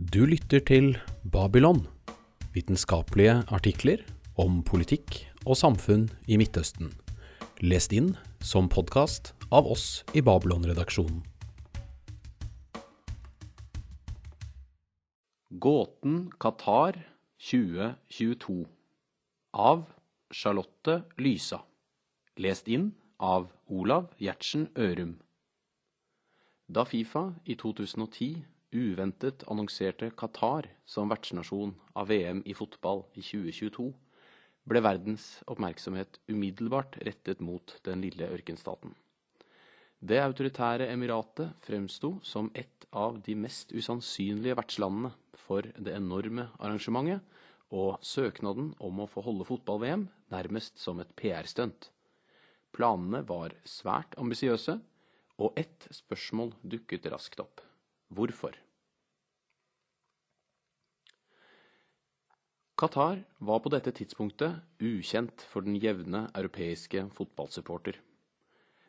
Du lytter til Babylon, vitenskapelige artikler om politikk og samfunn i Midtøsten. Lest inn som podkast av oss i Babylon-redaksjonen. Gåten Qatar 2022 av Charlotte Lysa. Lest inn av Olav Gjertsen Ørum. Da Fifa i 2010 uventet annonserte Qatar som vertsnasjon av VM i fotball i 2022, ble verdens oppmerksomhet umiddelbart rettet mot den lille ørkenstaten. Det autoritære emiratet fremsto som et av de mest usannsynlige vertslandene for det enorme arrangementet, og søknaden om å få holde fotball-VM nærmest som et PR-stunt. Planene var svært ambisiøse, og ett spørsmål dukket raskt opp. Hvorfor? Qatar var på dette tidspunktet ukjent for den jevne europeiske fotballsupporter.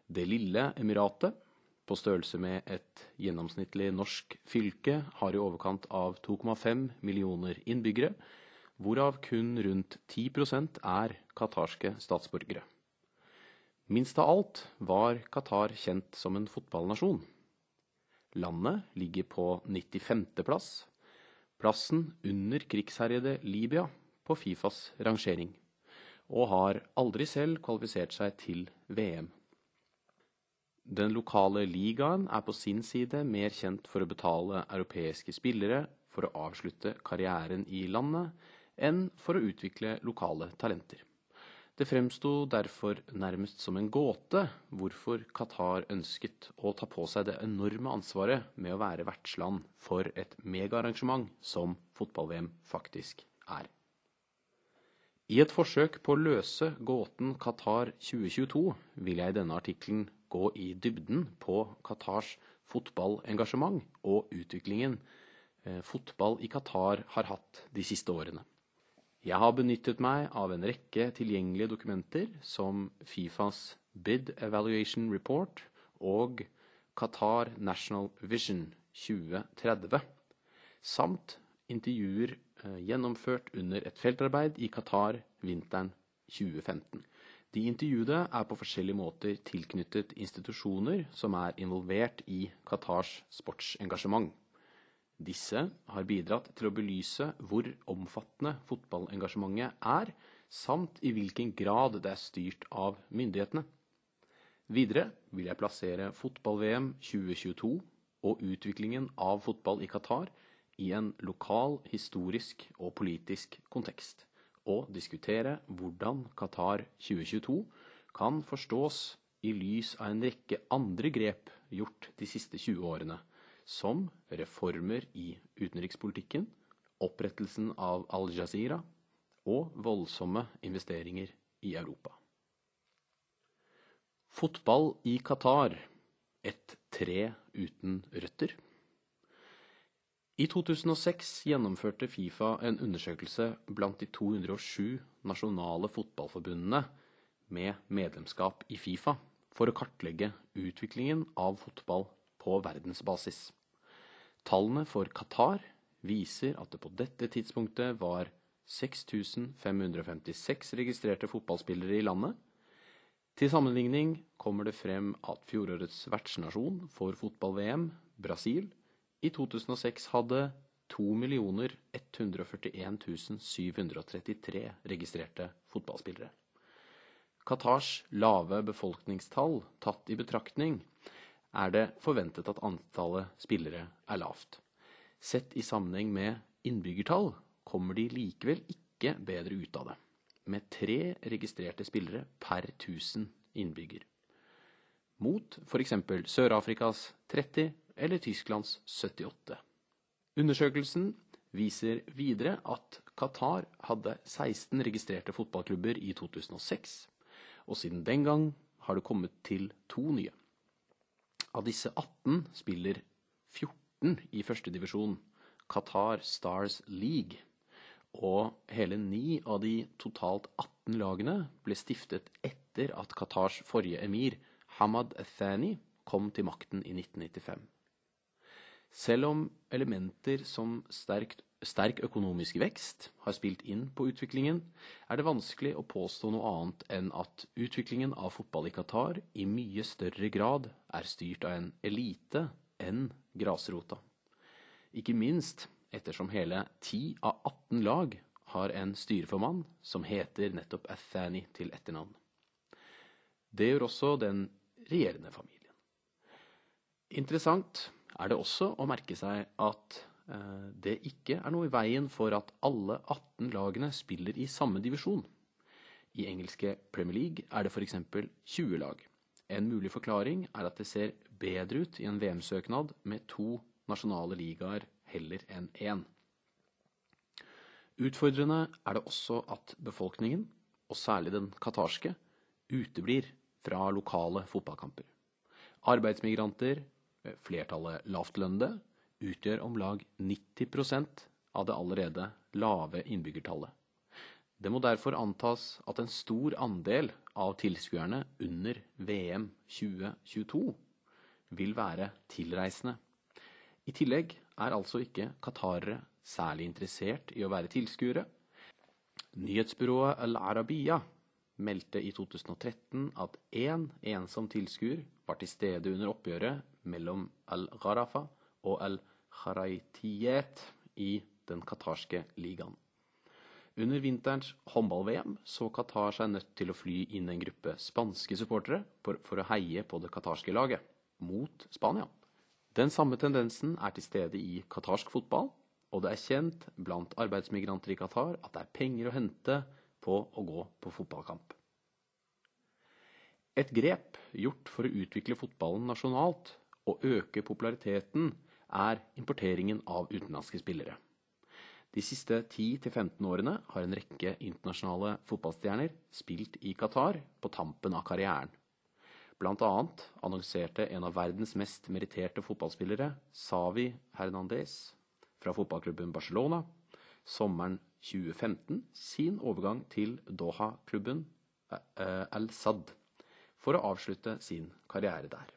Det lille emiratet, på størrelse med et gjennomsnittlig norsk fylke, har i overkant av 2,5 millioner innbyggere, hvorav kun rundt 10% er qatarske statsborgere. Minst av alt var Qatar kjent som en fotballnasjon. Landet ligger på 95. plass, plassen under krigsherjede Libya på Fifas rangering, og har aldri selv kvalifisert seg til VM. Den lokale ligaen er på sin side mer kjent for å betale europeiske spillere for å avslutte karrieren i landet, enn for å utvikle lokale talenter. Det fremsto derfor nærmest som en gåte hvorfor Qatar ønsket å ta på seg det enorme ansvaret med å være vertsland for et megaarrangement som fotball-VM faktisk er. I et forsøk på å løse gåten Qatar 2022 vil jeg i denne artikkelen gå i dybden på Qatars fotballengasjement og utviklingen eh, fotball i Qatar har hatt de siste årene. Jeg har benyttet meg av en rekke tilgjengelige dokumenter som Fifas Bid Evaluation Report og Qatar National Vision 2030, samt intervjuer eh, gjennomført under et feltarbeid i Qatar vinteren 2015. De intervjuede er på forskjellige måter tilknyttet institusjoner som er involvert i Qatars sportsengasjement. Disse har bidratt til å belyse hvor omfattende fotballengasjementet er, samt i hvilken grad det er styrt av myndighetene. Videre vil jeg plassere fotball-VM 2022 og utviklingen av fotball i Qatar i en lokal, historisk og politisk kontekst, og diskutere hvordan Qatar 2022 kan forstås i lys av en rekke andre grep gjort de siste 20 årene som reformer i utenrikspolitikken, opprettelsen av Al-Jazeera og voldsomme investeringer i Europa. Fotball i Qatar et tre uten røtter. I 2006 gjennomførte Fifa en undersøkelse blant de 207 nasjonale fotballforbundene med medlemskap i Fifa for å kartlegge utviklingen av fotball på verdensbasis. Tallene for Qatar viser at det på dette tidspunktet var 6556 registrerte fotballspillere i landet. Til sammenligning kommer det frem at fjorårets vertsnasjon for fotball-VM, Brasil, i 2006 hadde 2 141 733 registrerte fotballspillere. Qatars lave befolkningstall tatt i betraktning er det forventet at antallet spillere er lavt. Sett i sammenheng med innbyggertall kommer de likevel ikke bedre ut av det, med tre registrerte spillere per 1000 innbygger. Mot f.eks. Sør-Afrikas 30 eller Tysklands 78. Undersøkelsen viser videre at Qatar hadde 16 registrerte fotballklubber i 2006, og siden den gang har det kommet til to nye. Av disse 18 spiller 14 i førstedivisjon, Qatar Stars League. Og hele ni av de totalt 18 lagene ble stiftet etter at Qatars forrige emir, Hamad Athani, kom til makten i 1995. Selv om elementer som sterkt, sterk økonomisk vekst har spilt inn på utviklingen, er det vanskelig å påstå noe annet enn at utviklingen av fotball i Qatar i mye større grad er styrt av en elite enn grasrota. Ikke minst ettersom hele 10 av 18 lag har en styreformann som heter nettopp Athani til etternavn. Det gjør også den regjerende familien. Interessant er det også å merke seg at det ikke er noe i veien for at alle 18 lagene spiller i samme divisjon. I engelske Premier League er det f.eks. 20 lag. En mulig forklaring er at det ser bedre ut i en VM-søknad med to nasjonale ligaer heller enn én. Utfordrende er det også at befolkningen, og særlig den qatarske, uteblir fra lokale fotballkamper. Arbeidsmigranter, flertallet lavtlønnede, utgjør om lag 90% av det allerede lave innbyggertallet. Det må derfor antas at en stor andel av tilskuerne under VM 2022 vil være tilreisende. I tillegg er altså ikke qatarere særlig interessert i å være tilskuere. Nyhetsbyrået Al Arabiya meldte i 2013 at én en ensom tilskuer var til stede under oppgjøret mellom Al-Gharafa og Al-Kharaitiyet i den qatarske ligaen. Under vinterens håndball-VM så Qatar seg nødt til å fly inn en gruppe spanske supportere for, for å heie på det qatarske laget, mot Spania. Den samme tendensen er til stede i qatarsk fotball, og det er kjent blant arbeidsmigranter i Qatar at det er penger å hente på å gå på fotballkamp. Et grep gjort for å utvikle fotballen nasjonalt og øke populariteten er importeringen av utenlandske spillere. De siste 10-15 årene har en rekke internasjonale fotballstjerner spilt i Qatar på tampen av karrieren. Blant annet annonserte en av verdens mest meritterte fotballspillere, Savi Hernandez, fra fotballklubben Barcelona, sommeren 2015 sin overgang til Doha-klubben eh, Al-Sad for å avslutte sin karriere der.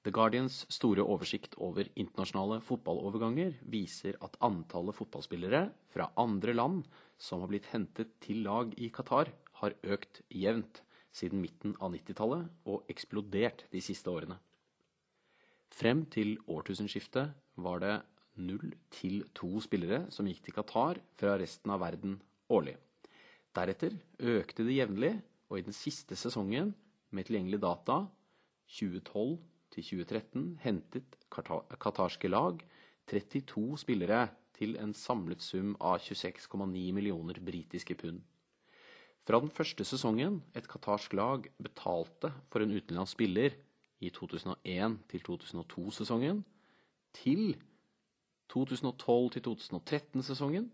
The Guardians store oversikt over internasjonale fotballoverganger viser at antallet fotballspillere fra andre land som har blitt hentet til lag i Qatar, har økt jevnt siden midten av 90-tallet og eksplodert de siste årene. Frem til årtusenskiftet var det null til to spillere som gikk til Qatar fra resten av verden årlig. Deretter økte det jevnlig, og i den siste sesongen med tilgjengelig data, 2012 til 2013, hentet qatarske lag 32 spillere til en samlet sum av 26,9 millioner britiske pund. Fra den første sesongen et qatarsk lag betalte for en utenlandsk spiller i 2001 til 2002-sesongen, til 2012-2013-sesongen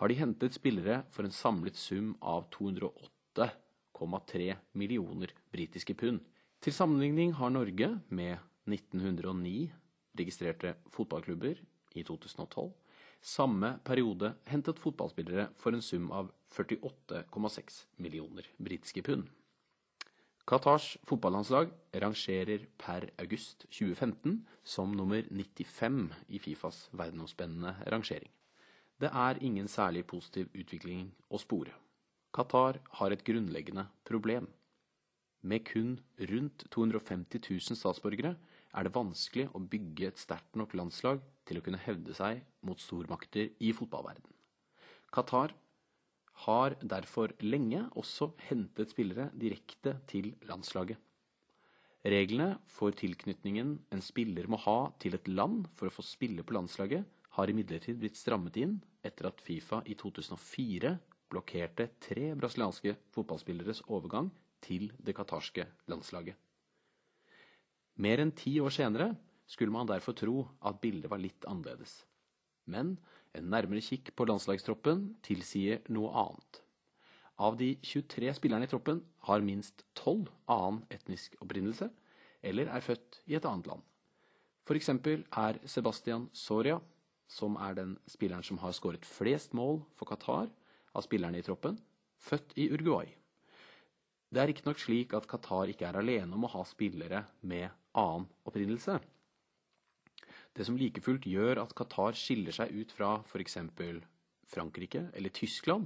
har de hentet spillere for en samlet sum av 208,3 millioner britiske pund. Til sammenligning har Norge, med 1909 registrerte fotballklubber i 2012, samme periode hentet fotballspillere for en sum av 48,6 millioner britiske pund. Qatars fotballandslag rangerer per august 2015 som nummer 95 i Fifas verdensomspennende rangering. Det er ingen særlig positiv utvikling å spore. Qatar har et grunnleggende problem. Med kun rundt 250 000 statsborgere er det vanskelig å bygge et sterkt nok landslag til å kunne hevde seg mot stormakter i fotballverden. Qatar har derfor lenge også hentet spillere direkte til landslaget. Reglene for tilknytningen en spiller må ha til et land for å få spille på landslaget, har imidlertid blitt strammet inn etter at Fifa i 2004 blokkerte tre brasilianske fotballspilleres overgang til det qatarske landslaget. Mer enn ti år senere skulle man derfor tro at bildet var litt annerledes. Men en nærmere kikk på landslagstroppen tilsier noe annet. Av de 23 spillerne i troppen har minst 12 annen etnisk opprinnelse, eller er født i et annet land. Eksempel er Sebastian Soria, som er den spilleren som har skåret flest mål for Qatar av spillerne i troppen, født i Uruguay. Det er riktignok slik at Qatar ikke er alene om å ha spillere med annen opprinnelse. Det som like fullt gjør at Qatar skiller seg ut fra f.eks. Frankrike eller Tyskland,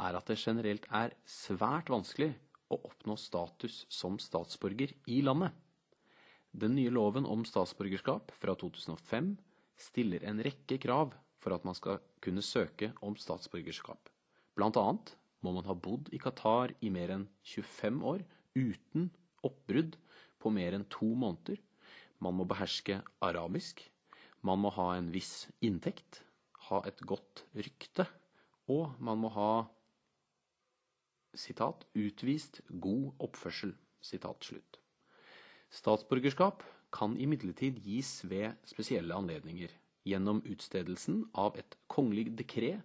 er at det generelt er svært vanskelig å oppnå status som statsborger i landet. Den nye loven om statsborgerskap fra 2005 stiller en rekke krav for at man skal kunne søke om statsborgerskap. Blant annet må man ha bodd i Qatar i mer enn 25 år uten oppbrudd på mer enn to måneder. Man må beherske arabisk. Man må ha en viss inntekt, ha et godt rykte, og man må ha sitat, 'utvist god oppførsel'. Sitat slutt. Statsborgerskap kan imidlertid gis ved spesielle anledninger, gjennom utstedelsen av et kongelig dekret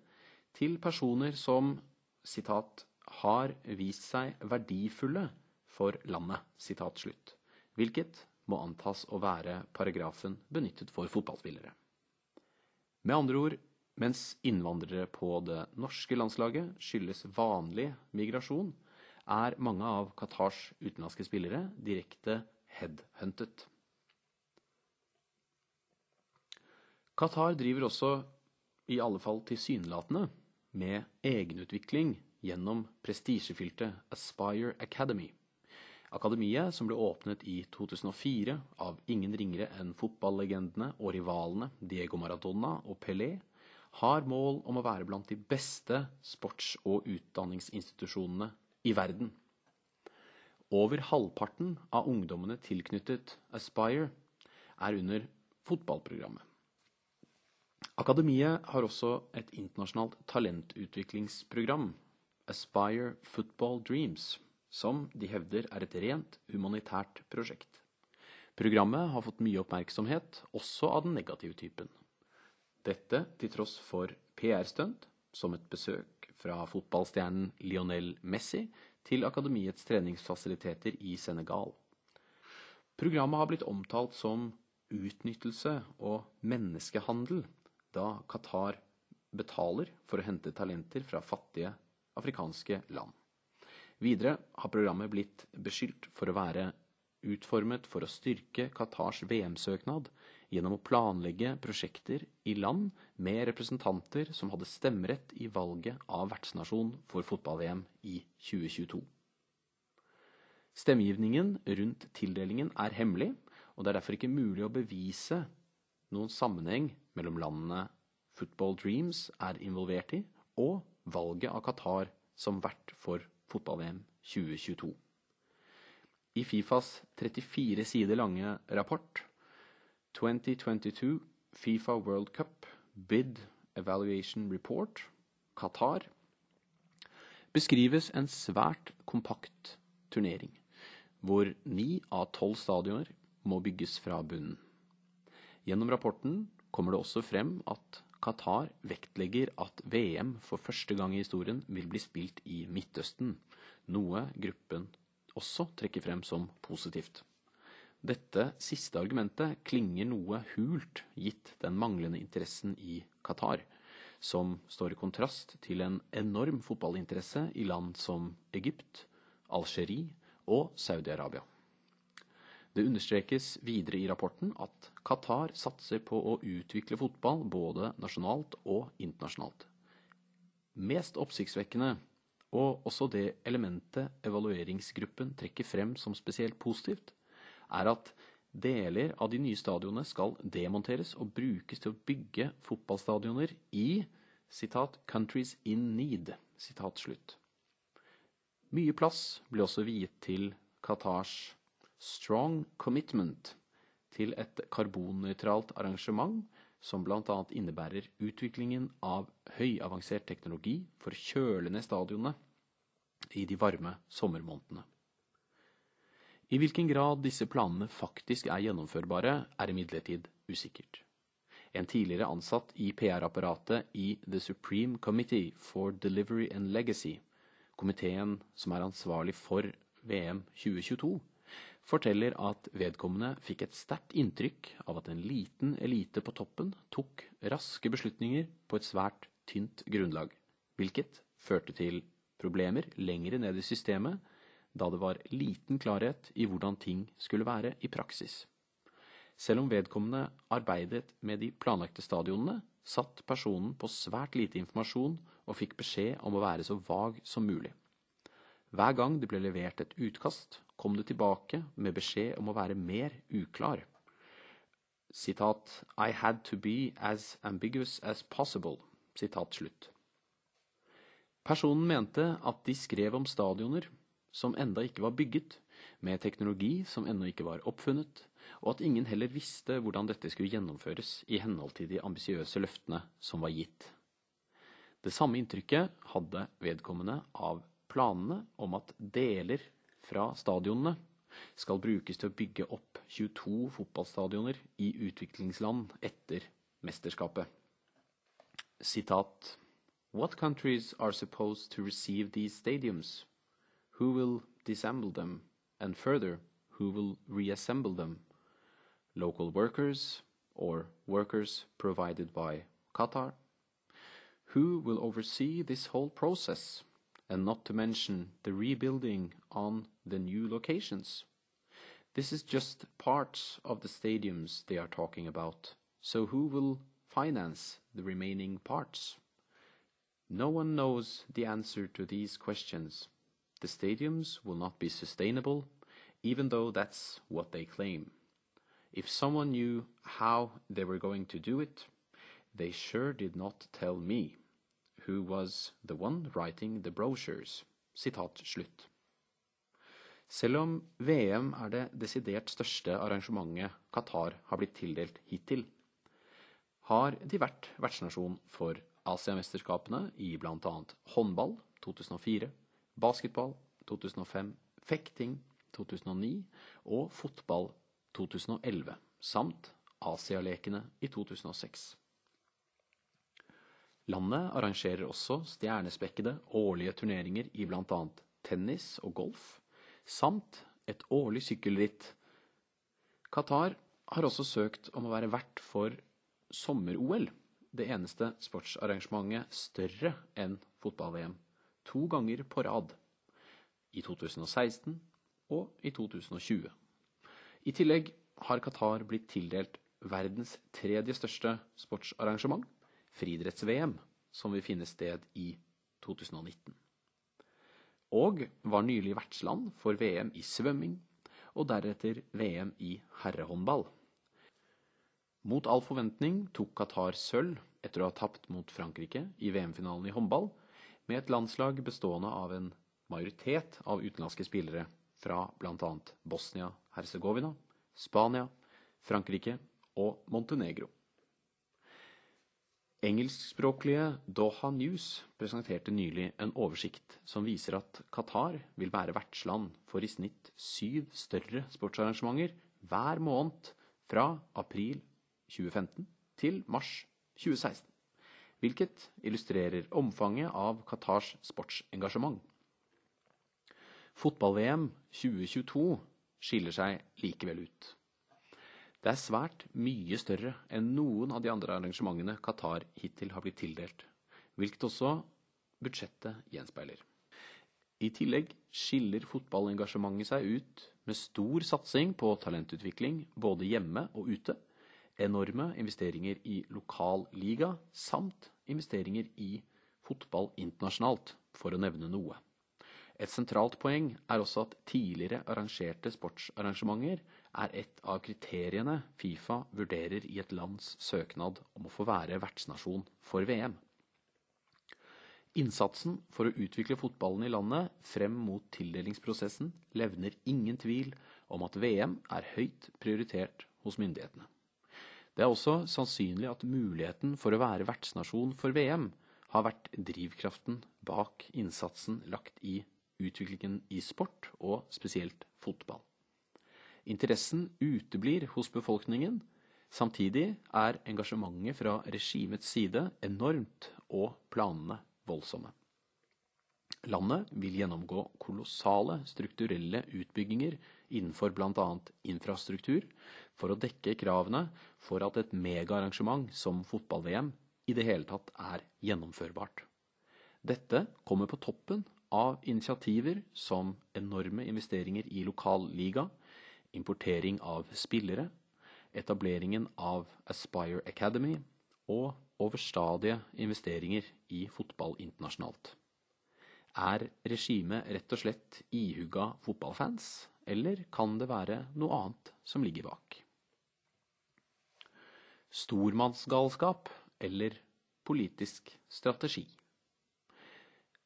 til personer som sitat, 'har vist seg verdifulle for landet', sitat slutt, hvilket må antas å være paragrafen benyttet for fotballspillere. Med andre ord, mens innvandrere på det norske landslaget skyldes vanlig migrasjon, er mange av Qatars utenlandske spillere direkte headhuntet. Qatar driver også, i alle fall tilsynelatende, med egenutvikling gjennom prestisjefylte Aspire Academy. Akademiet, som ble åpnet i 2004 av ingen ringere enn fotballegendene og rivalene Diego Maradona og Pelé, har mål om å være blant de beste sports- og utdanningsinstitusjonene i verden. Over halvparten av ungdommene tilknyttet Aspire er under fotballprogrammet. Akademiet har også et internasjonalt talentutviklingsprogram, Aspire Football Dreams, som de hevder er et rent humanitært prosjekt. Programmet har fått mye oppmerksomhet, også av den negative typen. Dette til tross for PR-stunt, som et besøk fra fotballstjernen Lionel Messi til akademiets treningsfasiliteter i Senegal. Programmet har blitt omtalt som utnyttelse og menneskehandel, da Qatar betaler for å hente talenter fra fattige afrikanske land. Videre har programmet blitt beskyldt for å være utformet for å styrke Qatars VM-søknad gjennom å planlegge prosjekter i land med representanter som hadde stemmerett i valget av vertsnasjon for fotball-VM i 2022. Stemmegivningen rundt tildelingen er hemmelig, og det er derfor ikke mulig å bevise noen sammenheng mellom landene Football Dreams er involvert i, og valget av Qatar som vert for fotball-VM 2022. I Fifas 34 sider lange rapport 2022 Fifa World Cup Bid Evaluation Report Qatar beskrives en svært kompakt turnering, hvor ni av tolv stadioner må bygges fra bunnen. Gjennom rapporten kommer det også frem at Qatar vektlegger at VM for første gang i historien vil bli spilt i Midtøsten, noe gruppen også trekker frem som positivt. Dette siste argumentet klinger noe hult gitt den manglende interessen i Qatar, som står i kontrast til en enorm fotballinteresse i land som Egypt, Algerie og Saudi-Arabia. Det understrekes videre i rapporten at Qatar satser på å utvikle fotball både nasjonalt og internasjonalt. Mest oppsiktsvekkende, og også det elementet evalueringsgruppen trekker frem som spesielt positivt, er at deler av de nye stadionene skal demonteres og brukes til å bygge fotballstadioner i citat, 'countries in need'. Citat, slutt. Mye plass ble også viet til Qatars strong commitment til et karbonnøytralt arrangement som bl.a. innebærer utviklingen av høyavansert teknologi for å kjøle ned stadionene i de varme sommermånedene. I hvilken grad disse planene faktisk er gjennomførbare, er imidlertid usikkert. En tidligere ansatt i PR-apparatet i The Supreme Committee for Delivery and Legacy, komiteen som er ansvarlig for VM 2022, forteller at vedkommende fikk et sterkt inntrykk av at en liten elite på toppen tok raske beslutninger på et svært tynt grunnlag, hvilket førte til problemer lengre ned i systemet, da det var liten klarhet i hvordan ting skulle være i praksis. Selv om vedkommende arbeidet med de planlagte stadionene, satt personen på svært lite informasjon og fikk beskjed om å være så vag som mulig. Hver gang det ble levert et utkast, kom det tilbake med beskjed om å være mer uklar. Sitat I had to be as ambiguous as possible. Sitat slutt. Personen mente at de skrev om stadioner som enda ikke var bygget, med teknologi som ennå ikke var oppfunnet, og at ingen heller visste hvordan dette skulle gjennomføres i henhold til de ambisiøse løftene som var gitt. Det samme inntrykket hadde vedkommende av planene om at deler fra stadionene skal brukes til å bygge opp 22 fotballstadioner i utviklingsland etter mesterskapet. Sitat What countries are supposed to receive these stadiums? Who will disassemble them? And further, who will reassemble them? Local workers or workers provided by Qatar? Who will oversee this whole process? And not to mention the rebuilding on the new locations. This is just parts of the stadiums they are talking about. So who will finance the remaining parts? No one knows the answer to these questions. The stadiums will not be sustainable, even though that's what they claim. If someone knew how they were going to do it, they sure did not tell me, who was the one writing the brochures. Sitat slutt. Selv om VM er det desidert største arrangementet Qatar har blitt tildelt hittil, har de vært vertsnasjon for Asiamesterskapene i bl.a. håndball 2004, basketball 2005, fekting 2009 og fotball 2011, samt Asialekene i 2006. Landet arrangerer også stjernespekkede årlige turneringer i bl.a. tennis og golf, samt et årlig sykkelritt. Qatar har også søkt om å være vert for sommer-OL det eneste sportsarrangementet større enn fotball-VM, to ganger på rad, i 2016 og i 2020. I tillegg har Qatar blitt tildelt verdens tredje største sportsarrangement, friidretts-VM, som vil finne sted i 2019. Og var nylig vertsland for VM i svømming, og deretter VM i herrehåndball. Mot all forventning tok Qatar sølv etter å ha tapt mot Frankrike i VM-finalen i håndball, med et landslag bestående av en majoritet av utenlandske spillere fra bl.a. Bosnia-Hercegovina, Spania, Frankrike og Montenegro. Engelskspråklige Doha News presenterte nylig en oversikt som viser at Qatar vil være vertsland for i snitt syv større sportsarrangementer hver måned fra april 2015 til mars 2016, hvilket illustrerer omfanget av Qatars sportsengasjement. Fotball-VM 2022 skiller seg likevel ut. Det er svært mye større enn noen av de andre arrangementene Qatar hittil har blitt tildelt, hvilket også budsjettet gjenspeiler. I tillegg skiller fotballengasjementet seg ut med stor satsing på talentutvikling både hjemme og ute, enorme investeringer i lokal liga samt investeringer i fotball internasjonalt, for å nevne noe. Et sentralt poeng er også at tidligere arrangerte sportsarrangementer er et av kriteriene Fifa vurderer i et lands søknad om å få være vertsnasjon for VM. Innsatsen for å utvikle fotballen i landet frem mot tildelingsprosessen levner ingen tvil om at VM er høyt prioritert hos myndighetene. Det er også sannsynlig at muligheten for å være vertsnasjon for VM har vært drivkraften bak innsatsen lagt i utviklingen i sport, og spesielt fotball. Interessen uteblir hos befolkningen. Samtidig er engasjementet fra regimets side enormt og planene voldsomme. Landet vil gjennomgå kolossale strukturelle utbygginger innenfor bl.a. infrastruktur for å dekke kravene for at et megaarrangement som fotball-VM i det hele tatt er gjennomførbart. Dette kommer på toppen av initiativer som enorme investeringer i lokal liga, importering av spillere, etableringen av Aspire Academy og overstadige investeringer i fotball internasjonalt. Er regimet rett og slett ihugga fotballfans, eller kan det være noe annet som ligger bak? Stormannsgalskap eller politisk strategi?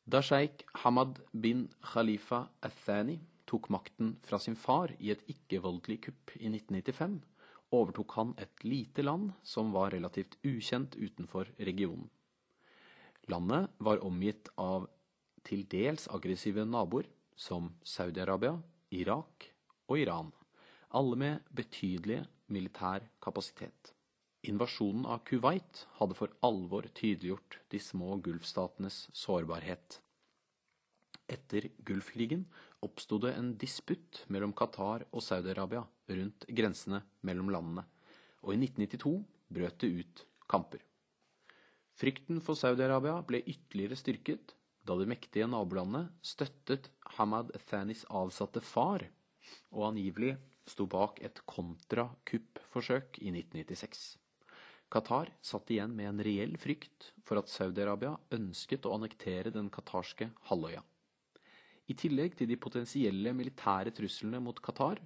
Da sjeik Hamad bin Khalifa Athani tok makten fra sin far i et ikke-voldelig kupp i 1995, overtok han et lite land som var relativt ukjent utenfor regionen. Landet var omgitt av til dels aggressive naboer som Saudi-Arabia, Irak og Iran, alle med betydelig militær kapasitet. Invasjonen av Kuwait hadde for alvor tydeliggjort de små gulfstatenes sårbarhet. Etter Gulfkrigen oppsto det en disputt mellom Qatar og Saudi-Arabia rundt grensene mellom landene, og i 1992 brøt det ut kamper. Frykten for Saudi-Arabia ble ytterligere styrket da det mektige nabolandet støttet Hamad Thanis avsatte far, og angivelig sto bak et kontrakuppforsøk i 1996. Qatar satt igjen med en reell frykt for at Saudi-Arabia ønsket å annektere den qatarske halvøya. I tillegg til de potensielle militære truslene mot Qatar,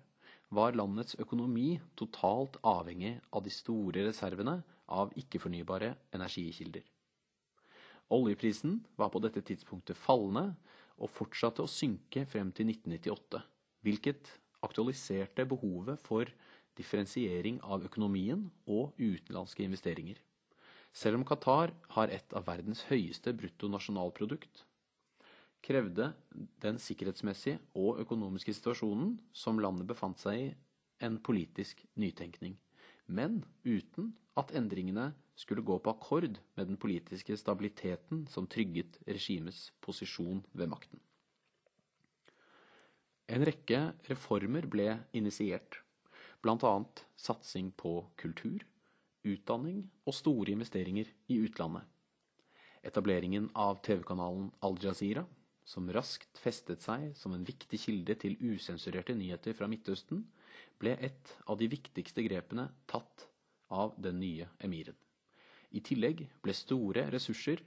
var landets økonomi totalt avhengig av de store reservene av ikke-fornybare energikilder. Oljeprisen var på dette tidspunktet fallende og fortsatte å synke frem til 1998, hvilket aktualiserte behovet for differensiering av økonomien og utenlandske investeringer. Selv om Qatar har et av verdens høyeste bruttonasjonalprodukt, krevde den sikkerhetsmessige og økonomiske situasjonen som landet befant seg i, en politisk nytenkning, men uten at endringene skulle gå på akkord med den politiske stabiliteten som trygget regimets posisjon ved makten. En rekke reformer ble initiert, bl.a. satsing på kultur, utdanning og store investeringer i utlandet. Etableringen av TV-kanalen Al Jazeera som raskt festet seg som en viktig kilde til usensurerte nyheter fra Midtøsten, ble et av de viktigste grepene tatt av den nye emiren. I tillegg ble store ressurser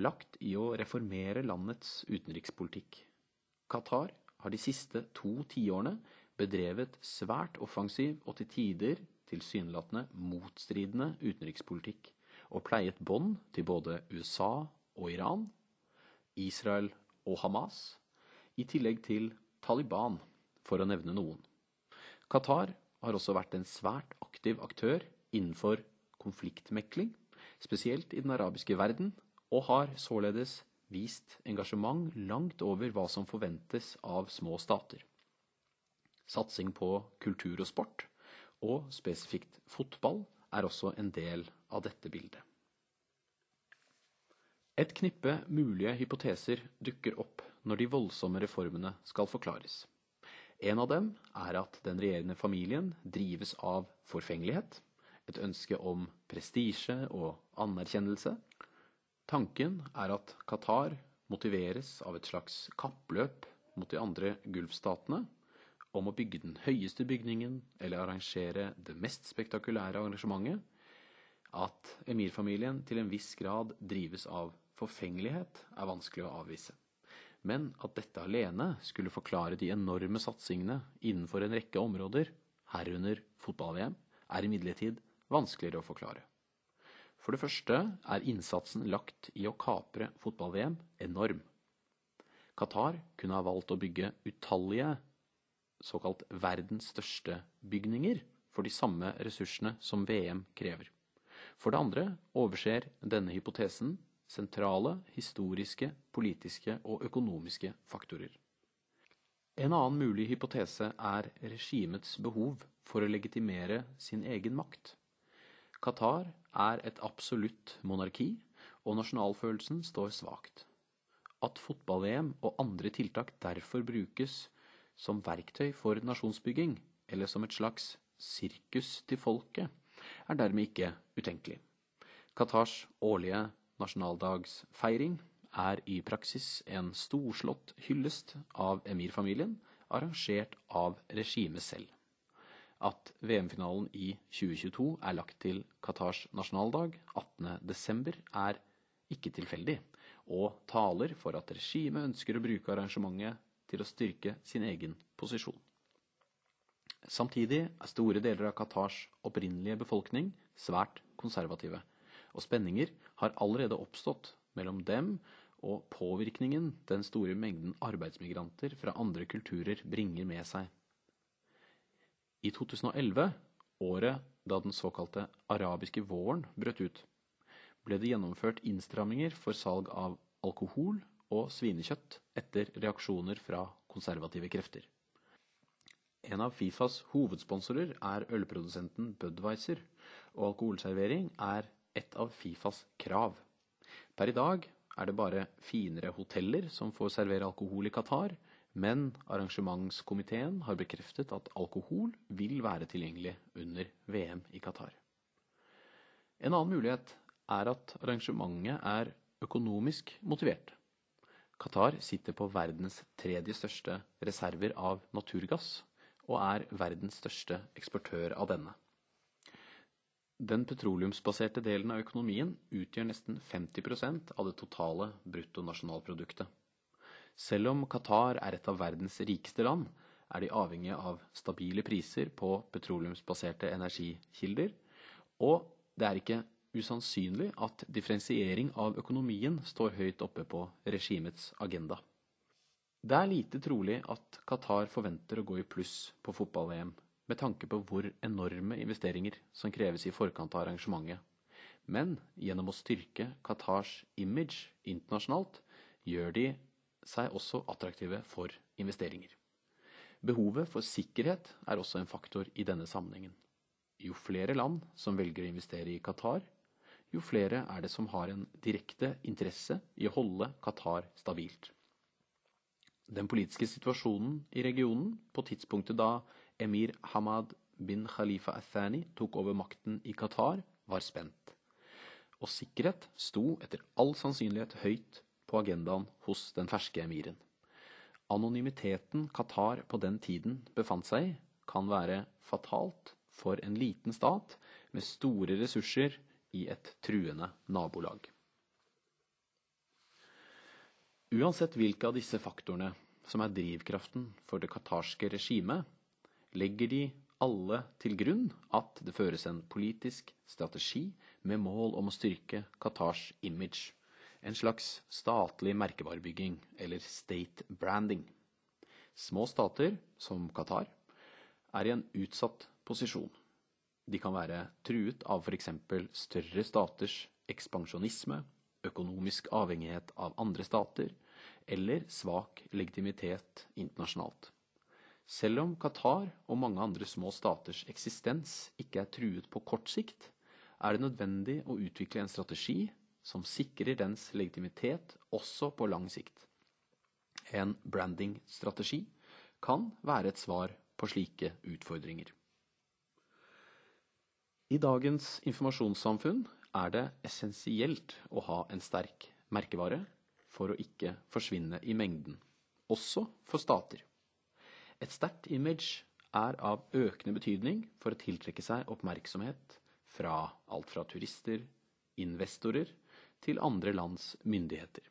lagt i å reformere landets utenrikspolitikk. Qatar har de siste to tiårene bedrevet svært offensiv og til tider tilsynelatende motstridende utenrikspolitikk, og pleiet bånd til både USA og Iran, Israel og Hamas, i tillegg til Taliban, for å nevne noen. Qatar har også vært en svært aktiv aktør innenfor konfliktmekling, spesielt i den arabiske verden, og har således vist engasjement langt over hva som forventes av små stater. Satsing på kultur og sport, og spesifikt fotball, er også en del av dette bildet. Et knippe mulige hypoteser dukker opp når de voldsomme reformene skal forklares. En av dem er at den regjerende familien drives av forfengelighet, et ønske om prestisje og anerkjennelse. Tanken er at Qatar motiveres av et slags kappløp mot de andre gulfstatene om å bygge den høyeste bygningen eller arrangere det mest spektakulære arrangementet, at emirfamilien til en viss grad drives av forfengelighet er vanskelig å avvise. Men at dette alene skulle forklare de enorme satsingene innenfor en rekke områder, herunder fotball-VM, er imidlertid vanskeligere å forklare. For det første er innsatsen lagt i å kapre fotball-VM enorm. Qatar kunne ha valgt å bygge utallige såkalt verdens største bygninger for de samme ressursene som VM krever. For det andre overser denne hypotesen sentrale historiske, politiske og økonomiske faktorer. En annen mulig hypotese er regimets behov for å legitimere sin egen makt. Qatar er et absolutt monarki, og nasjonalfølelsen står svakt. At fotball-VM og andre tiltak derfor brukes som verktøy for nasjonsbygging, eller som et slags sirkus til folket, er dermed ikke utenkelig. Qatars årlige nasjonaldagsfeiring er i praksis en storslått hyllest av emirfamilien, arrangert av regimet selv. at VM-finalen i 2022 er lagt til Qatars nasjonaldag 18.12., er ikke tilfeldig, og taler for at regimet ønsker å bruke arrangementet til å styrke sin egen posisjon. Samtidig er store deler av Qatars opprinnelige befolkning svært konservative, og spenninger har allerede oppstått mellom dem og påvirkningen den store mengden arbeidsmigranter fra andre kulturer bringer med seg. I 2011, året da den såkalte arabiske våren brøt ut, ble det gjennomført innstramminger for salg av alkohol og svinekjøtt etter reaksjoner fra konservative krefter. En av Fifas hovedsponsorer er ølprodusenten Budwiser, og alkoholservering er et av Fifas krav. Per i dag er det bare finere hoteller som får servere alkohol i Qatar, men arrangementskomiteen har bekreftet at alkohol vil være tilgjengelig under VM i Qatar. En annen mulighet er at arrangementet er økonomisk motivert. Qatar sitter på verdens tredje største reserver av naturgass, og er verdens største eksportør av denne. Den petroleumsbaserte delen av økonomien utgjør nesten 50% av det totale bruttonasjonalproduktet. Selv om Qatar er et av verdens rikeste land, er de avhengige av stabile priser på petroleumsbaserte energikilder, og det er ikke usannsynlig at differensiering av økonomien står høyt oppe på regimets agenda. Det er lite trolig at Qatar forventer å gå i pluss på fotball-VM med tanke på hvor enorme investeringer som kreves i forkant av arrangementet. Men gjennom å styrke Qatars image internasjonalt, gjør de seg også attraktive for investeringer. Behovet for sikkerhet er også en faktor i denne sammenhengen. Jo flere land som velger å investere i Qatar, jo flere er det som har en direkte interesse i å holde Qatar stabilt. Den politiske situasjonen i regionen på tidspunktet da emir Hamad bin Khalifa Athani tok over makten i Qatar, var spent. Og sikkerhet sto etter all sannsynlighet høyt på agendaen hos den ferske emiren. Anonymiteten Qatar på den tiden befant seg i, kan være fatalt for en liten stat med store ressurser i et truende nabolag. Uansett hvilke av disse faktorene som er drivkraften for det qatarske regimet, legger de alle til grunn at det føres en politisk strategi med mål om å styrke Qatars image, en slags statlig merkevarebygging, eller state branding. Små stater, som Qatar, er i en utsatt posisjon. De kan være truet av f.eks. større staters ekspansjonisme, økonomisk avhengighet av andre stater eller svak legitimitet internasjonalt. Selv om Qatar og mange andre små staters eksistens ikke er truet på kort sikt, er det nødvendig å utvikle en strategi som sikrer dens legitimitet også på lang sikt. En brandingstrategi kan være et svar på slike utfordringer. I dagens informasjonssamfunn er det essensielt å ha en sterk merkevare for å ikke forsvinne i mengden, også for stater. Et sterkt image er av økende betydning for å tiltrekke seg oppmerksomhet fra alt fra turister, investorer til andre lands myndigheter.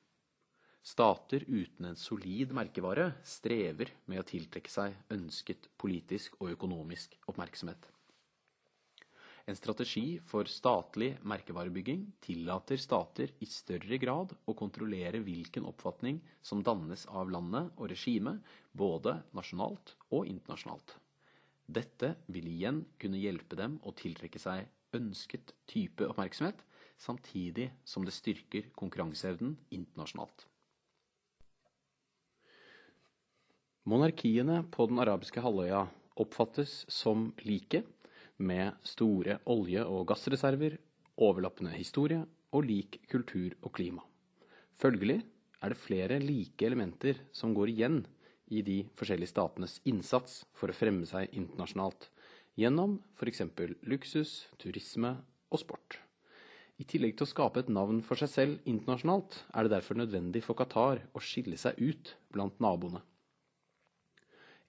Stater uten en solid merkevare strever med å tiltrekke seg ønsket politisk og økonomisk oppmerksomhet. En strategi for statlig merkevarebygging tillater stater i større grad å kontrollere hvilken oppfatning som dannes av landet og regimet, både nasjonalt og internasjonalt. Dette vil igjen kunne hjelpe dem å tiltrekke seg ønsket type oppmerksomhet, samtidig som det styrker konkurranseevnen internasjonalt. Monarkiene på den arabiske halvøya oppfattes som like med store olje- og gassreserver, overlappende historie og lik kultur og klima. Følgelig er det flere like elementer som går igjen i de forskjellige statenes innsats for å fremme seg internasjonalt, gjennom f.eks. luksus, turisme og sport. I tillegg til å skape et navn for seg selv internasjonalt, er det derfor nødvendig for Qatar å skille seg ut blant naboene.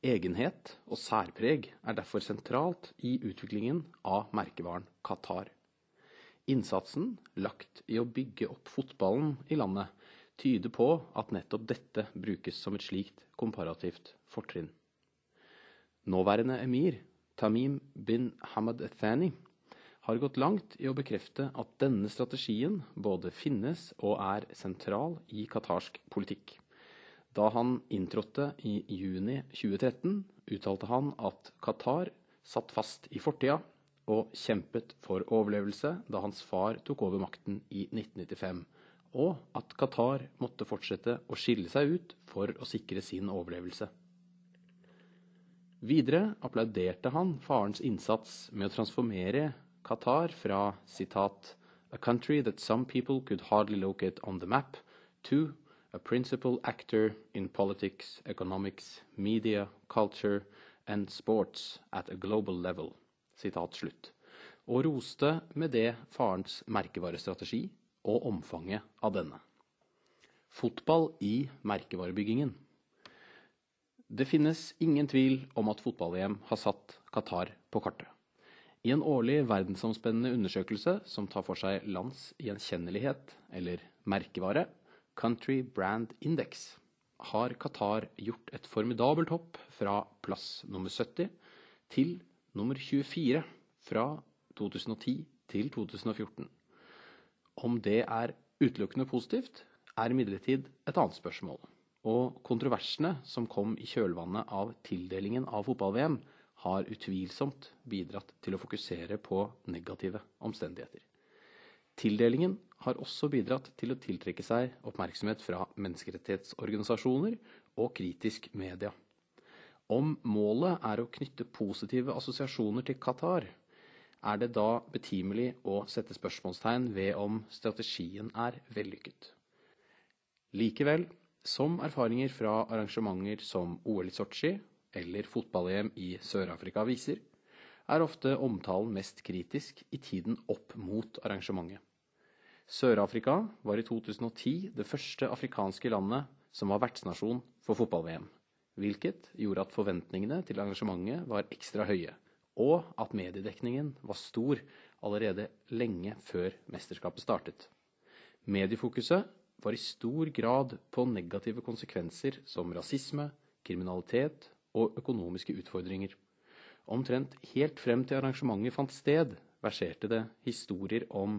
Egenhet og særpreg er derfor sentralt i utviklingen av merkevaren Qatar. Innsatsen lagt i å bygge opp fotballen i landet tyder på at nettopp dette brukes som et slikt komparativt fortrinn. Nåværende emir, Tamim bin Hamad Thani, har gått langt i å bekrefte at denne strategien både finnes og er sentral i qatarsk politikk. Da han inntrådte i juni 2013, uttalte han at Qatar satt fast i fortida og kjempet for overlevelse da hans far tok over makten i 1995, og at Qatar måtte fortsette å skille seg ut for å sikre sin overlevelse. Videre applauderte han farens innsats med å transformere Qatar fra citat, a country that some people could hardly locate on the map, to a principal actor in politics, economics, media, culture and sports at a global level. Slutt. Og roste med det farens merkevarestrategi og omfanget av denne. Fotball i merkevarebyggingen. Det finnes ingen tvil om at fotball-EM har satt Qatar på kartet. I en årlig verdensomspennende undersøkelse som tar for seg lands gjenkjennelighet, eller merkevare, Country Brand Index, har Qatar gjort et formidabelt hopp fra plass nummer 70 til nummer 24 fra 2010 til 2014. Om det er utelukkende positivt, er imidlertid et annet spørsmål. Og kontroversene som kom i kjølvannet av tildelingen av fotball-VM, har utvilsomt bidratt til å fokusere på negative omstendigheter. Tildelingen har også bidratt til å tiltrekke seg oppmerksomhet fra menneskerettighetsorganisasjoner og kritisk media. Om målet er å knytte positive assosiasjoner til Qatar, er det da betimelig å sette spørsmålstegn ved om strategien er vellykket. Likevel, som erfaringer fra arrangementer som OL i Sotsji eller fotball-EM i Sør-Afrika viser, er ofte omtalen mest kritisk i tiden opp mot arrangementet. Sør-Afrika var i 2010 det første afrikanske landet som var vertsnasjon for fotball-VM, hvilket gjorde at forventningene til arrangementet var ekstra høye, og at mediedekningen var stor allerede lenge før mesterskapet startet. Mediefokuset var i stor grad på negative konsekvenser som rasisme, kriminalitet og økonomiske utfordringer. Omtrent helt frem til arrangementet fant sted, verserte det historier om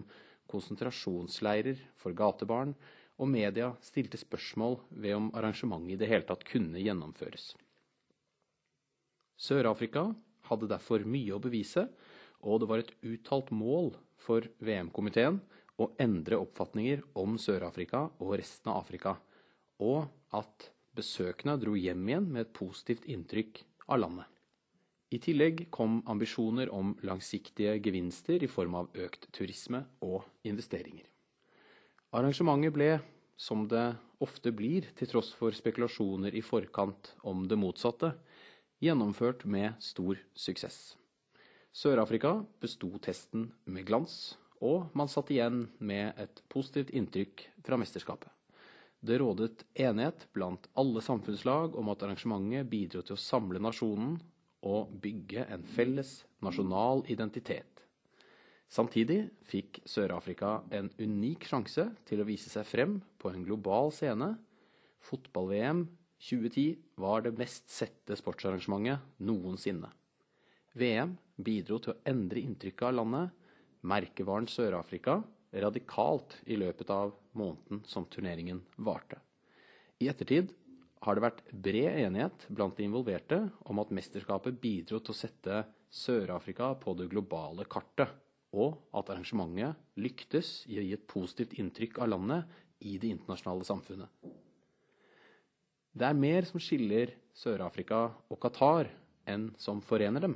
konsentrasjonsleirer for gatebarn, og media stilte spørsmål ved om arrangementet i det hele tatt kunne gjennomføres. Sør-Afrika hadde derfor mye å bevise, og det var et uttalt mål for VM-komiteen å endre oppfatninger om Sør-Afrika og resten av Afrika, og at Besøkende dro hjem igjen med et positivt inntrykk av landet. I tillegg kom ambisjoner om langsiktige gevinster i form av økt turisme og investeringer. Arrangementet ble, som det ofte blir til tross for spekulasjoner i forkant om det motsatte, gjennomført med stor suksess. Sør-Afrika besto testen med glans, og man satt igjen med et positivt inntrykk fra mesterskapet. Det rådet enighet blant alle samfunnslag om at arrangementet bidro til å samle nasjonen og bygge en felles nasjonal identitet. Samtidig fikk Sør-Afrika en unik sjanse til å vise seg frem på en global scene. Fotball-VM 2010 var det mest sette sportsarrangementet noensinne. VM bidro til å endre inntrykket av landet. Merkevaren Sør-Afrika radikalt i løpet av måneden som turneringen varte. I ettertid har det vært bred enighet blant de involverte om at mesterskapet bidro til å sette Sør-Afrika på det globale kartet, og at arrangementet lyktes i å gi et positivt inntrykk av landet i det internasjonale samfunnet. Det er mer som skiller Sør-Afrika og Qatar enn som forener dem.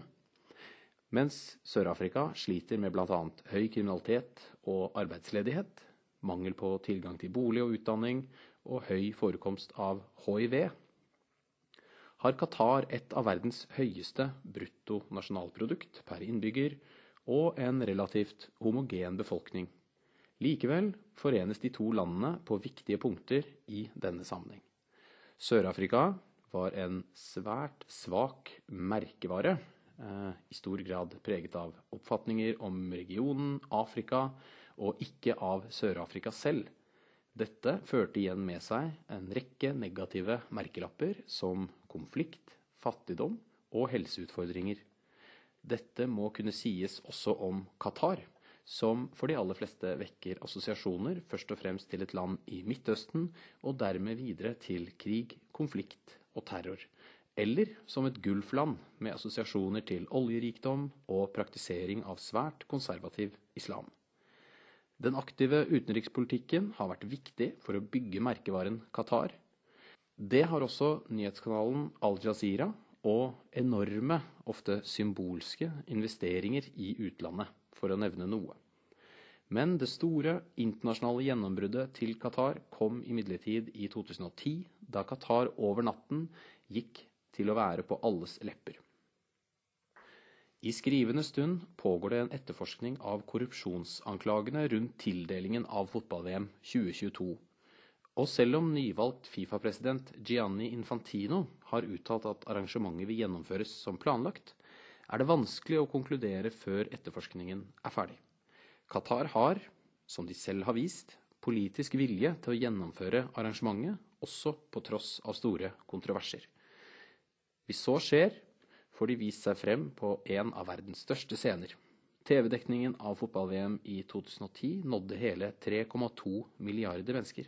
Mens Sør-Afrika sliter med bl.a. høy kriminalitet og arbeidsledighet, mangel på tilgang til bolig og utdanning og høy forekomst av hiv, har Qatar et av verdens høyeste bruttonasjonalprodukt per innbygger og en relativt homogen befolkning. Likevel forenes de to landene på viktige punkter i denne sammenheng. Sør-Afrika var en svært svak merkevare, eh, i stor grad preget av oppfatninger om regionen, Afrika, og ikke av Sør-Afrika selv. Dette førte igjen med seg en rekke negative merkelapper som konflikt, fattigdom og helseutfordringer. Dette må kunne sies også om Qatar, som for de aller fleste vekker assosiasjoner først og fremst til et land i Midtøsten, og dermed videre til krig, konflikt og terror. Eller som et gulfland med assosiasjoner til oljerikdom og praktisering av svært konservativ islam. Den aktive utenrikspolitikken har vært viktig for å bygge merkevaren Qatar. Det har også nyhetskanalen Al Jazeera og enorme, ofte symbolske, investeringer i utlandet for å nevne noe. Men det store internasjonale gjennombruddet til Qatar kom imidlertid i 2010, da Qatar over natten gikk til å være på alles lepper. I skrivende stund pågår det en etterforskning av korrupsjonsanklagene rundt tildelingen av fotball-VM 2022. Og selv om nyvalgt Fifa-president Gianni Infantino har uttalt at arrangementet vil gjennomføres som planlagt, er det vanskelig å konkludere før etterforskningen er ferdig. Qatar har, som de selv har vist, politisk vilje til å gjennomføre arrangementet, også på tross av store kontroverser. Hvis så skjer, får de vist seg frem på en av verdens største scener. TV-dekningen av fotball-VM i 2010 nådde hele 3,2 milliarder mennesker,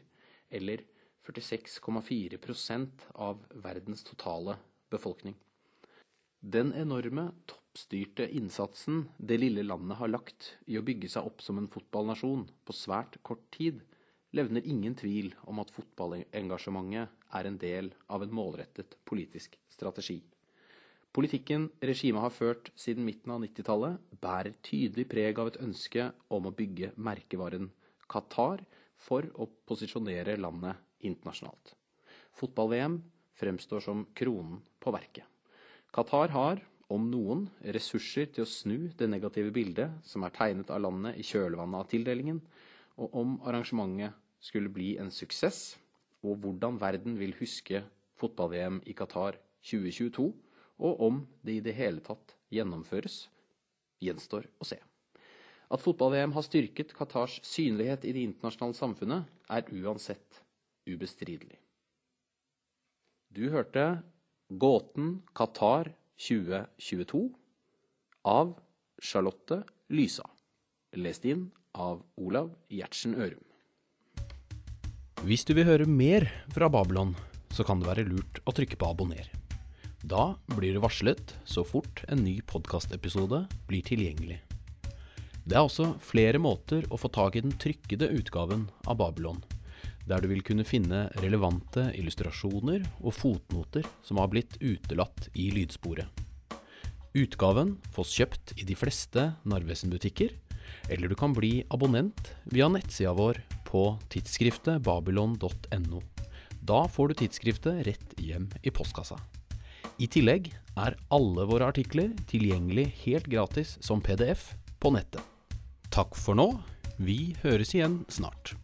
eller 46,4% av verdens totale befolkning. Den enorme, toppstyrte innsatsen det lille landet har lagt i å bygge seg opp som en fotballnasjon på svært kort tid, levner ingen tvil om at fotballengasjementet er en del av en målrettet politisk strategi. Politikken regimet har ført siden midten av 90-tallet, bærer tydelig preg av et ønske om å bygge merkevaren Qatar for å posisjonere landet internasjonalt. Fotball-VM fremstår som kronen på verket. Qatar har, om noen, ressurser til å snu det negative bildet som er tegnet av landet i kjølvannet av tildelingen, og om arrangementet skulle bli en suksess, og hvordan verden vil huske fotball-VM i Qatar 2022, og om det i det hele tatt gjennomføres, gjenstår å se. At fotball-VM har styrket Qatars synlighet i det internasjonale samfunnet, er uansett ubestridelig. Du hørte Gåten Qatar 2022 av Charlotte Lysa. Lest inn av Olav Gjertsen Ørum. Hvis du vil høre mer fra Babylon, så kan det være lurt å trykke på abonner. Da blir du varslet så fort en ny podkastepisode blir tilgjengelig. Det er også flere måter å få tak i den trykkede utgaven av Babylon der du vil kunne finne relevante illustrasjoner og fotnoter som har blitt utelatt i lydsporet. Utgaven fås kjøpt i de fleste Narvesen-butikker, eller du kan bli abonnent via nettsida vår på tidsskriftet babylon.no. Da får du tidsskriftet rett hjem i postkassa. I tillegg er alle våre artikler tilgjengelig helt gratis som PDF på nettet. Takk for nå. Vi høres igjen snart.